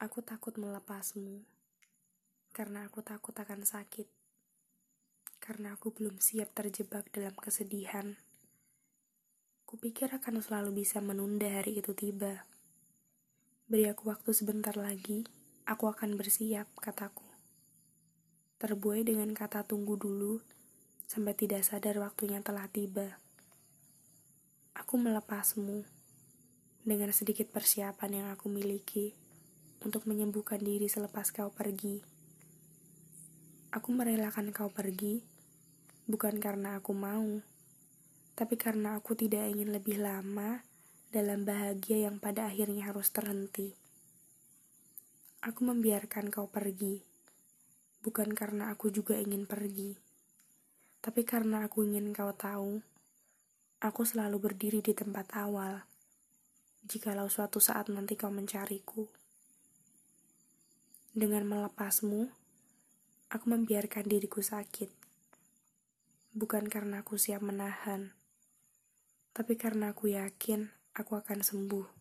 Aku takut melepasmu karena aku takut akan sakit. Karena aku belum siap terjebak dalam kesedihan. Kupikir akan selalu bisa menunda hari itu tiba. Beri aku waktu sebentar lagi, aku akan bersiap, kataku. Terbuai dengan kata tunggu dulu, sampai tidak sadar waktunya telah tiba. Aku melepasmu dengan sedikit persiapan yang aku miliki untuk menyembuhkan diri selepas kau pergi. Aku merelakan kau pergi bukan karena aku mau, tapi karena aku tidak ingin lebih lama dalam bahagia yang pada akhirnya harus terhenti. Aku membiarkan kau pergi, bukan karena aku juga ingin pergi, tapi karena aku ingin kau tahu, aku selalu berdiri di tempat awal. Jikalau suatu saat nanti kau mencariku, dengan melepasmu, aku membiarkan diriku sakit bukan karena aku siap menahan, tapi karena aku yakin aku akan sembuh.